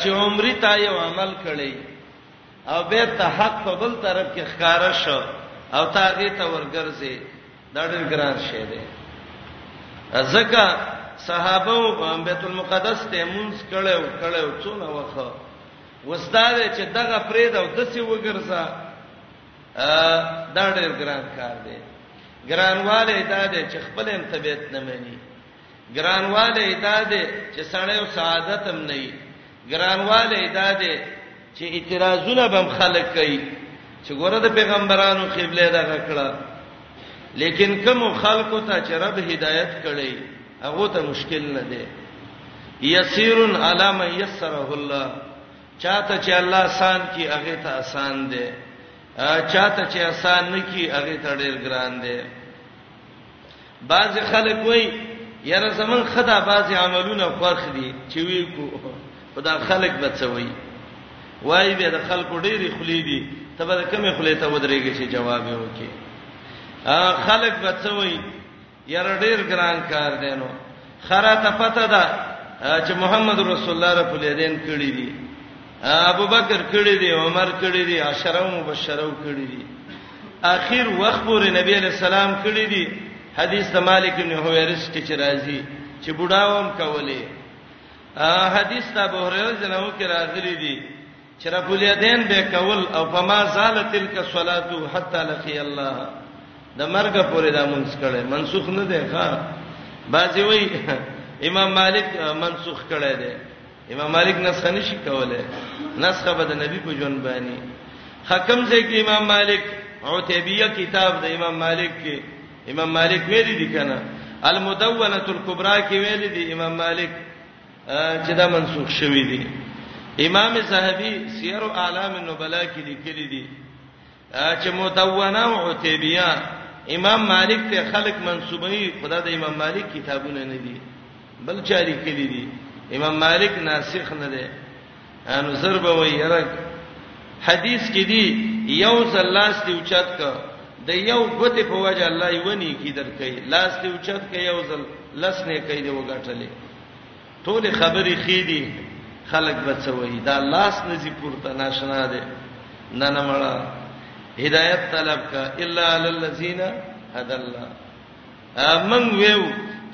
چې عمرې ته یو عمل کړی او به ته حق په بل طرف کې ښکارا شو او تا دې ته ورګرځي دا ډېر ګران شی دی ځکه صحابه او بیت المقدس ته مونږ کړو کړو څونه وخت وستاد چې دغه فرید او دسی وګرځا دا ډېر ګران کار دی ګرانواله دا دی چې خپل انتبیت نه مني ګرانوالی دا دی چې سړی او سعادت هم نه وي ګرانوالی دا دی چې اعتراضونه بم خلک کوي چې ګوره د پیغمبرانو قبله دا کړه لیکن کوم خلکو ته چې رب هدایت کړي هغه ته مشکل نه دی یسیرن علی من یسره الله چاته چې الله آسان کی هغه ته آسان دی چاته چې آسان نه کی هغه ته ډیر ګران دی بعض خلک وای یاره زمون خدا بعض عملونه خوښ دي چې وی کو خدا خلک بچوي وای به د خلکو ډېری خلی دي ته به کومه خلی ته ودرېږي چې جواب یې وکي خلک بچوي یاره ډېر ګران کار دی نو خره ته پته ده چې محمد رسول الله رب الیدین کړی دی ابو بکر کړی دی عمر کړی دی عشره مبشره کړی دی اخر وخت پورې نبی علیہ السلام کړی دی حدیث د مالک بن حویرث کې چې راځي چې بډاوم کولې حدیث د ابو هريره جنو کې راغلي دي چې رب الیدین به کول او فما زال تلک الصلاه حتا لقي الله د مرګ پورې دا مونږ کړي منسوخ نه دی ښا بعضی وای امام مالک منسوخ کړي دی امام مالک نسخ نشي کوله نسخ به د نبی په ژوند باندې حکم ځای کې امام مالک عتیبیه کتاب د امام مالک کې امام مالک ویلي دي کنه المدونه الکبرى کې ویلي دي امام مالک چې دا منسوخ شوی دی امام زاهبی سیر اعلام النبلاء کې لیکلي دي چې مدونه او عتیبیه امام مالک ته خلق منسوبوي خدا د امام مالک کتابونه نه دي بل چاري کړي دي امام مالک ناسخ نه دی ان ضرب وی یرک حدیث کې دی یو ځل لاس دی اوچت ک د یو غته په وجه الله یې ونی کی درکې لاس دی اوچت ک یو ځل لس نه کوي دی وګټلې ټولې خبرې ښې دي خلک به څه وایي دا لاس نه ځي پورته ناشنا دی نه نه مړه هدایت طلب کا الا علی الذین هدى الله امن ویو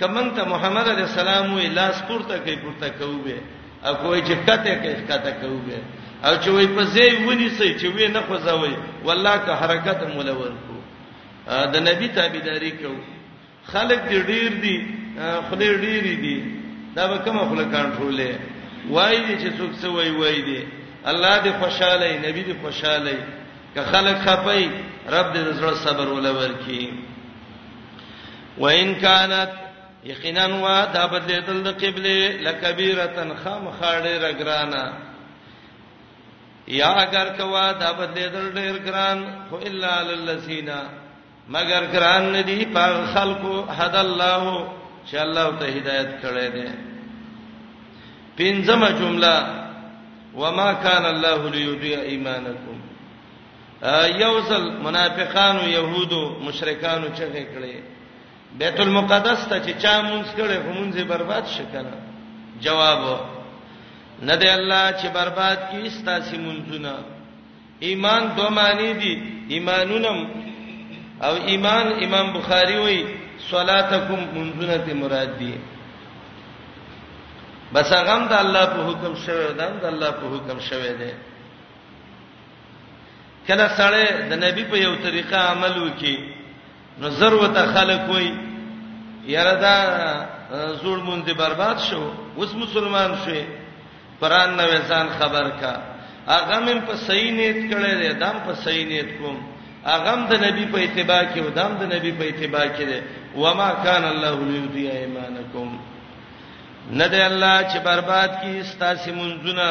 کمن ته محمد علی السلام وی لاس پورته کوي پورته کوي او کوی چې کته کوي کته کوي او چې وی په ځای ونی سي چې وی نه خوځوي والله که حرکت مولور کو د نبی تابعداري کوي خلک دې ډیر دي خله ډیری دي دا به کومه خله کنټرولې وای دي چې څوک څه وای وای دي الله دې خوشاله نبی دې خوشاله که خلک خپي رب دې زړه صبر ولور کړي وان كانت یقینا وا دا بدلیدل د قبله لکبیرتن خام خاړه رګرانا یا اگر کوا دا بدلیدل ډیر ګران خو الا للذینا مگر ګران ندی په خلکو حد الله چې الله ته هدایت کړی دی پنځمه جمله وما كان الله ليضيع ايمانكم یوزل منافقانو يهودو مشرکانو چې کړي بیت المقدس ته چې چا مونږ کړي همونځه برباد شکنه جواب نه دی الله چې برباد کی استاسې مونږونه ایمان دو معنی دي ایمانونم او ایمان امام بخاری وای صلاتکم منزونه ته مراد دي بس هغه د الله په حکم شوی دا د الله په حکم شوی دی کله سړی د نبی په یو طریقه عمل وکي نو ضرورت خلک وای یاره دا زوړ مونږ برباد شو اوس مسلمان شوی قران نه وزان خبر کا هغه مم په صحیح نیت کړی دی دام په صحیح نیت کوم هغه د نبی په اتباع کې او دام د نبی په اتباع کې دی وما کان الله لیضیع ایمانکم نه دی الله چې برباد کی ستاسو منځونه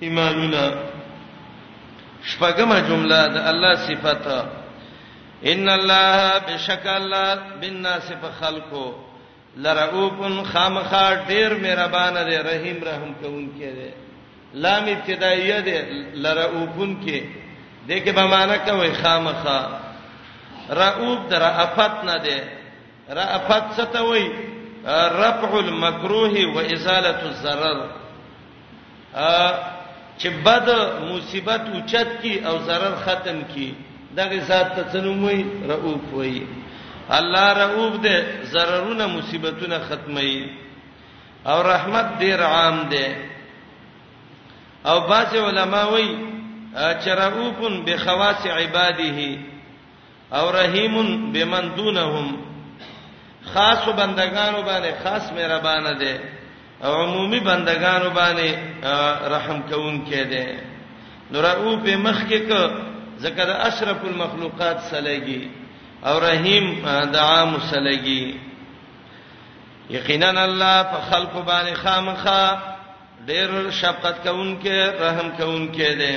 ایمانونه شپږمه جمله د الله صفته ان الله بشک الله بالناس فخلقو لرؤف خامخا ډیر مهربان دی رحیم رحم کوونکی دی لام ابتدائیه دی لرؤفن کې دغه به معنا کوي خامخا رؤف در افت نه دی رافت ستوي رفع المکروه وازاله الضرر چې بد مصیبت اوچت کی او zarar ختم کی دغه ذات ته څنوموي رؤوف وای الله رؤوف دې zarar-ونه مصیبتونه ختمي او رحمت ډیر عام دی او بعض علما وای چې رؤوف بخواص عباده او رحیم بمن دونهم خاص بندگانو باندې خاص مهربان دی او عمومي بندگانو باندې رحم کوون کې دی نور او په مخ کې ک ذکر اشرف المخلوقات سلګي او رحیم د عام سلګي یقینا الله په خلق باندې خامخا ډېر شفقت کوونکې رحم کوونکې دی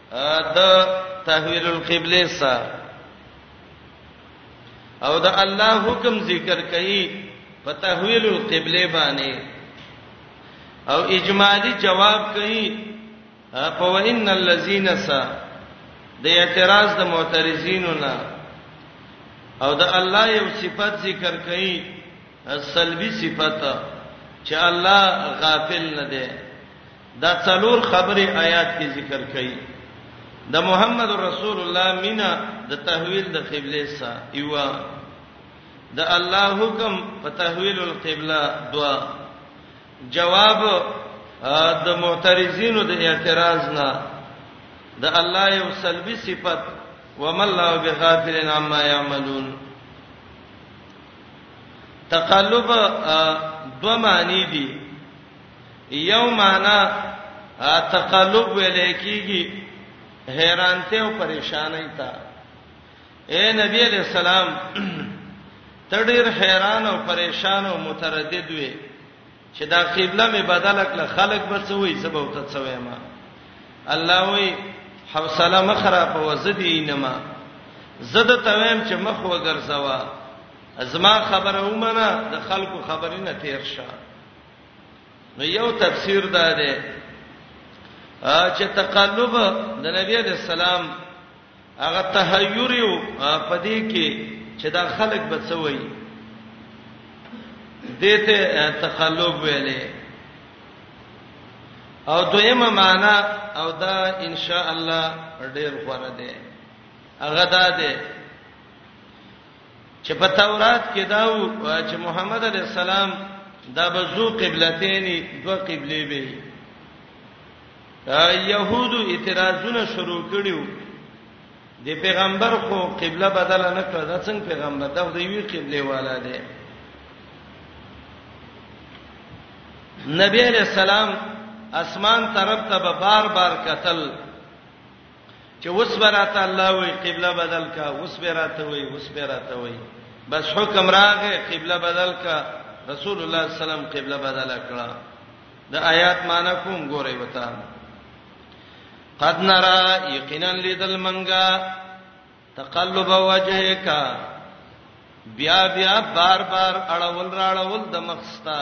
د تحویل القبله سره او د الله حکم ذکر کړي په تحویل القبله باندې او اجمالی جواب کړي په وان الذين س د اعتراض د معترضینو نه او د الله یو صفت ذکر کړي سلبي صفت چې الله غافل نه دی دا څلور خبرې آیات کې ذکر کړي د محمد رسول الله مینا د تحویل د قبله سا ایوا د الله حکم په تحویل القبله دوا جواب د معترضینو د اعتراض نه د الله یو سلبي صفت وملا بغافل عما يعملون تقلب دو معنی دي یو معنا تقلب ویل کیږي حیرانته او پریشانای تا اے نبی علیہ السلام تډیر حیران او پریشان او متردد وې چې دا قبله می بدل کړ خلک به څه وې سبب ته څه وې ما الله وې حوصله مخره په وزدی انما زده تویم چې مخ وګرځوا ازما خبره ومنه د خلکو خبرې نه تیر شه نو یو تفسیر دا دی چې تقلب د نبی علی السلام هغه تحیر یو پدې کې چې دا خلک به څه وایي دته تقلب ویلې او دویمه معنا او دا ان شاء الله ډیر غوړه ده هغه ده چې په تورات کې دا و چې محمد علی السلام دا به زو قبلتین دوه قبلې به یهودو اعتراضونه شروع کړیو د پیغمبر خو قبله بدل نه کړ دا څنګه پیغمبر دا د یوې قبله والا دی نبی علیہ السلام اسمان طرف ته به بار بار قتل چې اوس به راته الله وایي قبله بدل کا اوس به راته وایي اوس به راته وایي بس حکم راغې قبله بدل کا رسول الله صلی الله علیه وسلم قبله بدل کړه د آیات معنی کوم ګورې وتا قد نرى یقینا لیدل منګه تقلب وجهک بیا بیا بار بار اړول راړول د مخستا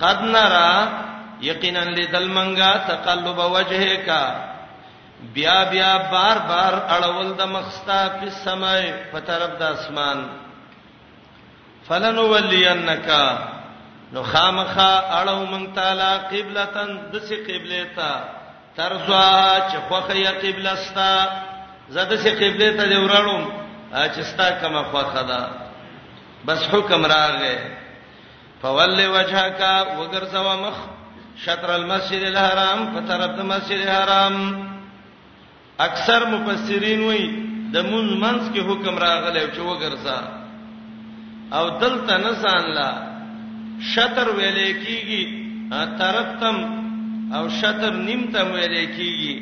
قد نرا یقینا لدل منګه تقلب وجهک بیا بیا بار بار اړول د مخستا په سماء په طرف د اسمان فلن ولینک نو خامخا اړو مونږ تعالی قبلتن دسه قبله تا ترزوا چې خوخه یا قبله ستا زده سه قبله ته دی وراړم چې ستا کومه خوخه ده بس حکم راغې فول وجهک وګرځوا مخ شطر المسجد الحرام په طرف د مسجد الحرام اکثر مفسرین وایي د مونږ منځ کې حکم راغلی چې وګرځا او دلته نه ځان لا شطر ویلې کیږي طرف تم او شطر نیم تم ویلې کیږي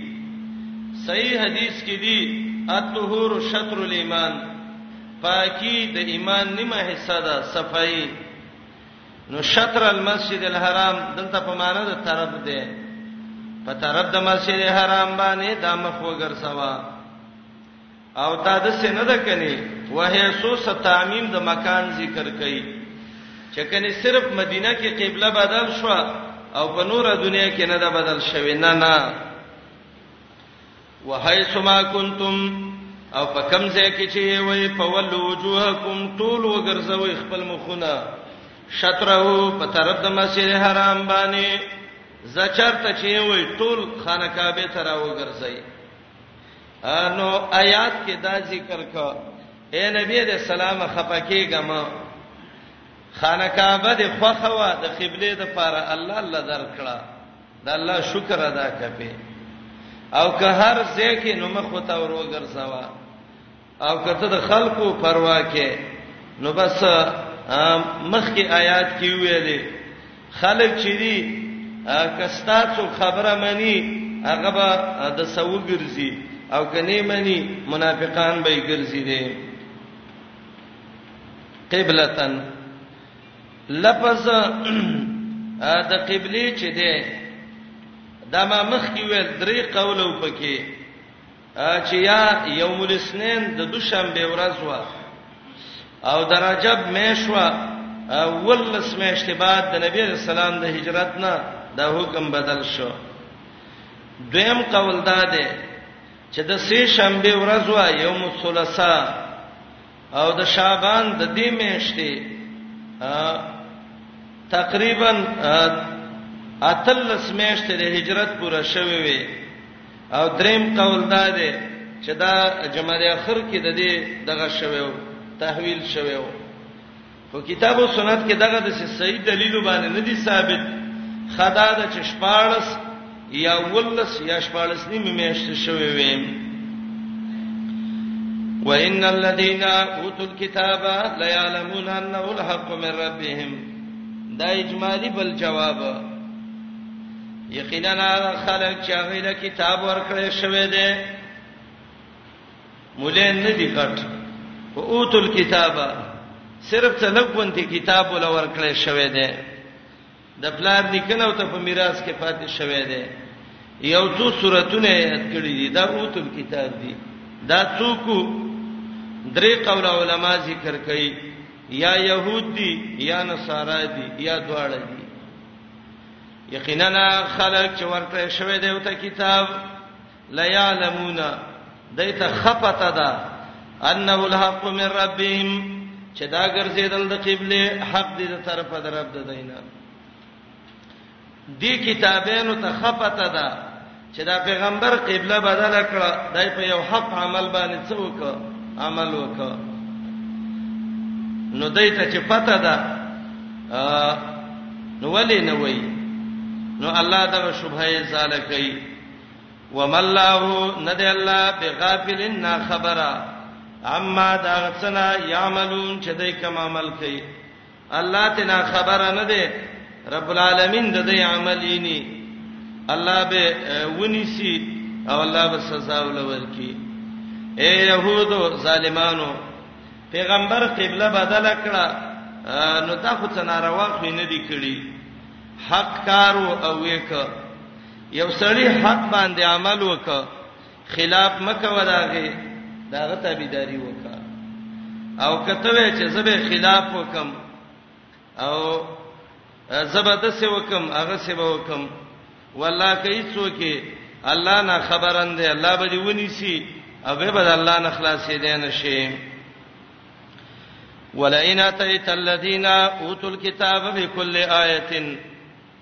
صحیح حدیث کې دی الطهور شطر الايمان پاکي د ایمان نیمه حصہ ده صفائی نو شطر المسجد الحرام دلته په معنی د طرف ده په طرف د مسجد الحرام باندې د مخ وګرځوا او دا د سینه ده کني وه سو ستامیم د مکان ذکر کړي چې کني صرف مدینه کې قبله بدل شو او په نوره دنیا کې نه ده بدل شوی نه نه وحيثما كنتم او په کوم ځای کې چې وي په ول وجوهکم طول وګرځوي خپل مخونه شطره په طرف د مسجد حرام باندې زچر ته چې وي طول خانه کعبه ته راوګرځي انو آیات کې دا ذکر کا اے نبی دې سلام خپکیګه ما خانه کعبه دې خوخوا د قبله د پاره الله الله درکړه د الله شکر ادا کپې او که هر ځای کې نو مخ وتا ور وګرځوا او کته د خلکو پروا کې نو بس مخ کې آیات کې ویلې خلک چې دي کستا څو خبره مانی هغه به د سو ګرځي او کني مانی منافقان به ګرځي دي قبلتن لفظ د قبلي چې ده دا ما مخ کې ویل درې قولو پکې چې یا یوم الاثنين د دوشنبه ورځ و او د رجب میشوا ولس میشته بعد د نبی رسول الله د هجرت نه دا حکم بدل شو دویم قول دا ده چې د سه شنبه ورځ و یوم الثلاثاء او د شعبان د دې میاشتې تقریبا اتلس میاشتې د هجرت پوره شوې وي او دریم قول دا دی چې دا جمادی اخر کې د دې دغه شوو تحویل شوو په کتاب او سنت کې دغه د صحیح دلیل باندې نه دي ثابت خدا د چشپارس یا ولس یا شپارس نیمه میاشت شوی وي وان الذين اوتوا الكتاب لا يعلمون انه الحق من ربهم دا اجمالی بل جواب یقینا خلک چې هغه له کتاب ورکړې شوی دی مولین نه دی کټ او اوت الكتاب صرف څه لګونتي کتاب ول ورکړې شوې ده د پلار نکنه او ته په میراث کې پاتې شوې ده یو څو سوراتونه یاد کړی دي دا اوت الكتاب دي دا څوک درې قول علما ذکر کوي یا يهود دي یا نصارا دي یا دواړه دي یقینا خلک چې ورکړې شوې ده او ته کتاب لیعلمون دیت خفت ده انه الحق من ربهم چې دا ګرځیدل د قبله حق دي د طرفه در رب د دینه دی کتابینو ته خفت ده چې دا پیغمبر قبله بدل کړه دای په یو حق عمل باندې څه وکړه عمل وکړه نو دای ته چې پته ده نو ولې نه وای نو الله دا شوبه یې زاله کوي وما الله ند الله بغافل نا خبره اما دا غسنا يعملون چې دای کوم عمل کوي الله ته نا خبره نه ده رب العالمین د دې عملینی الله به ونیسی او الله به سزا ولور کی اے يهودو ظالمانو پیغمبر قبله بدل کړه نو تا خو څنګه راوخ نه دی کړی حق کارو او وک یو سړی حق باندې عمل وکړه خلاف مکوه داغه داغه تابعداري وکړه او کته وی چې زبه خلاف وکم او زبده سه وکم هغه سه وکم والله کوي څوک الله نه خبرند الله به دی ونی سي او به بد الله نه خلاصې دي نه شي ولئن اتيت الذين اوتوا الكتاب بكل ايه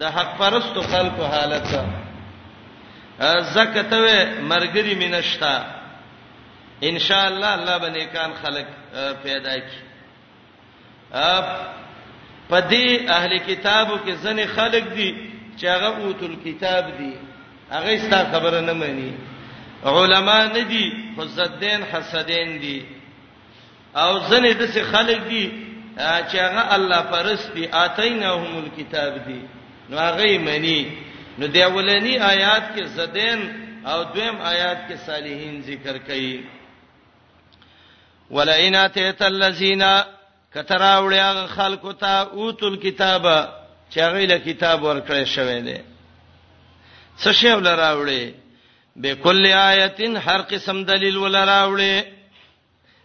د حق پرستو خلکو حالت زکه ته مرګري مینشتا ان شاء الله الله باندې کان خلق پیدا کی په دې اهل کتابو کې ځنې خلق دي چې هغه اوتل کتاب دي هغه ستا خبره نه مانی علما نه دي حسدین حسدین دي او ځنې د څه خلک دي چې هغه الله پرست دي اتیناهم الكتاب دي نو هغه منی نو دی ولنی آیات کې زدین او دویم آیات کې صالحین ذکر کړي ولئن اتیت الذین کتراوړی هغه خلکو ته اوتل کتاب چې هغه له کتاب ورکړی شوی دی څه شی ولراوړی بكل آیه هر قسم دلیل ولراوړي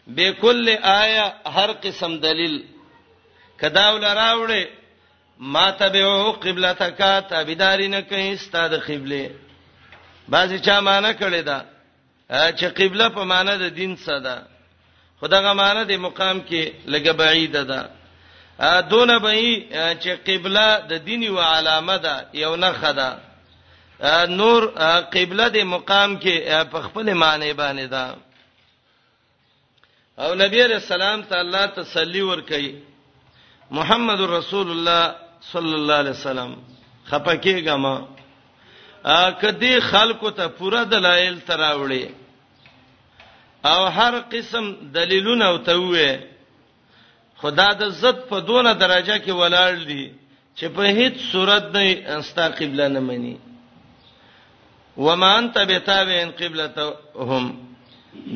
بكل آیه هر قسم دلیل کدا ولراوړي ما تبعو قبلتک تابعداري نه کوي ستاد قبله بعضی چا معنی کړی دا چې قبله په معنی د دین څه ده خدغه معنی د مقام کې لګه بعید ده دونه به چې قبله د دین او علامه ده یو نه خدا نور قبله د مقام کې په خپل معنی باندې ده او نبی رسول الله تعالی تسلی ور کوي محمد رسول الله صلی الله علیه وسلم خپکیګه ما کدی خلکو ته پوره دلایل تراوړي او هر قسم دلیلونه او ته وې خدا د عزت په دونه درجه کې ولاړ دي چې په هیڅ صورت نه استا قبله نه مني وما انت بتابعن قبلتهم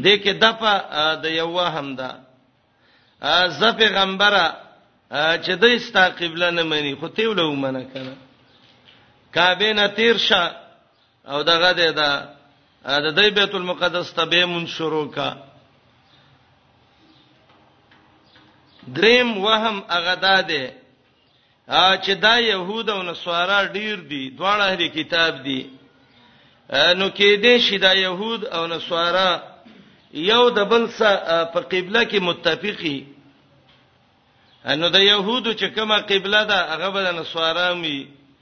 دې کې دپه د یو وهم ده زه پیغمبره چې د استا قبله نه مني خو ته ولو منه کنه کعبه نه تیر شه او دغه د د د بیت المقدس ته به مون شروع کا دریم وهم هغه ده چې دا يهود او نصارا ډیر دي دواړه اهل کتاب دي نو کې دې شي دا يهود او نصارا یو د بل سره په قبله کې متفقي نو د يهودو چې کومه قبله ده هغه به د نصارا مي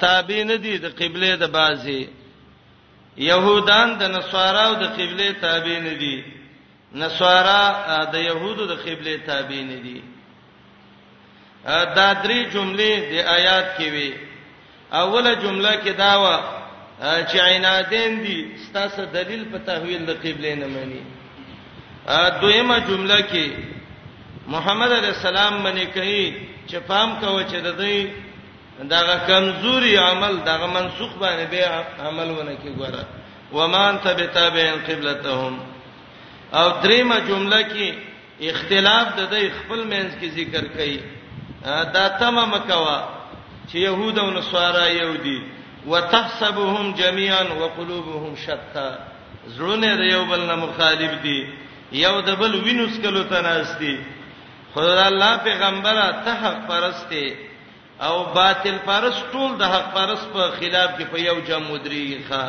تابع نه دي د قبله د بازي يهودان د نصارا او د قبله تابع نه دي نصارا د يهودو د قبله تابع نه دي دا درې جملې د آیات کې وي اوله جمله کې دا و چې عینادین دي ستاسو دلیل په تحویل د قبله نه مانی دویمه جمله کې محمد علی السلام باندې کوي چې پام کوو چې د دوی دغه کمزوري عمل دغه منسوخ باندې به عمل ونه کی ګوره ومان تبتابین قبلتهم او دریمه جمله کې اختلاف د دې خپل مینس کې ذکر کړي دا تمه مکوا چې يهود او نصارا یو دي وتحسبهم جميعا وقلوبهم شتى زړونه یو بل نه مخالف دي یو د بل وینوس کلو تناستی خدای الله پیغمبره ته حق پرسته او باطل پرس ټول د حق پرس په خلاف کې په یو جام مدریږي ښا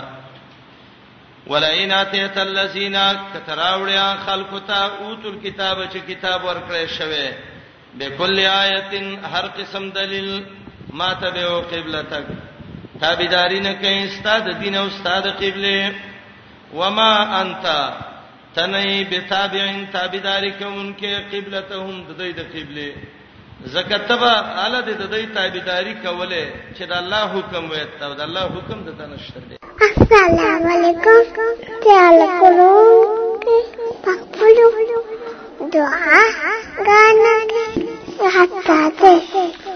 ولئن اتیت الذین کتراوړیا خلقتا اوتل کتاب چې کتاب ورکړې شوه بكل آیتن هر قسم دلیل ما تبعو قبلتک تابعداري نه کوي استاد دین او استاد قبله وما انت ته نه یې به تابعین تابعداري کوونکې قبلتهم د دوی د قبله زکه تبا اله د دوی تابعداري کوله چې د الله حکم وي ته د الله حکم د تنشتر دی السلام علیکم تعال کولو پخپلو دعا غانګه حتا ته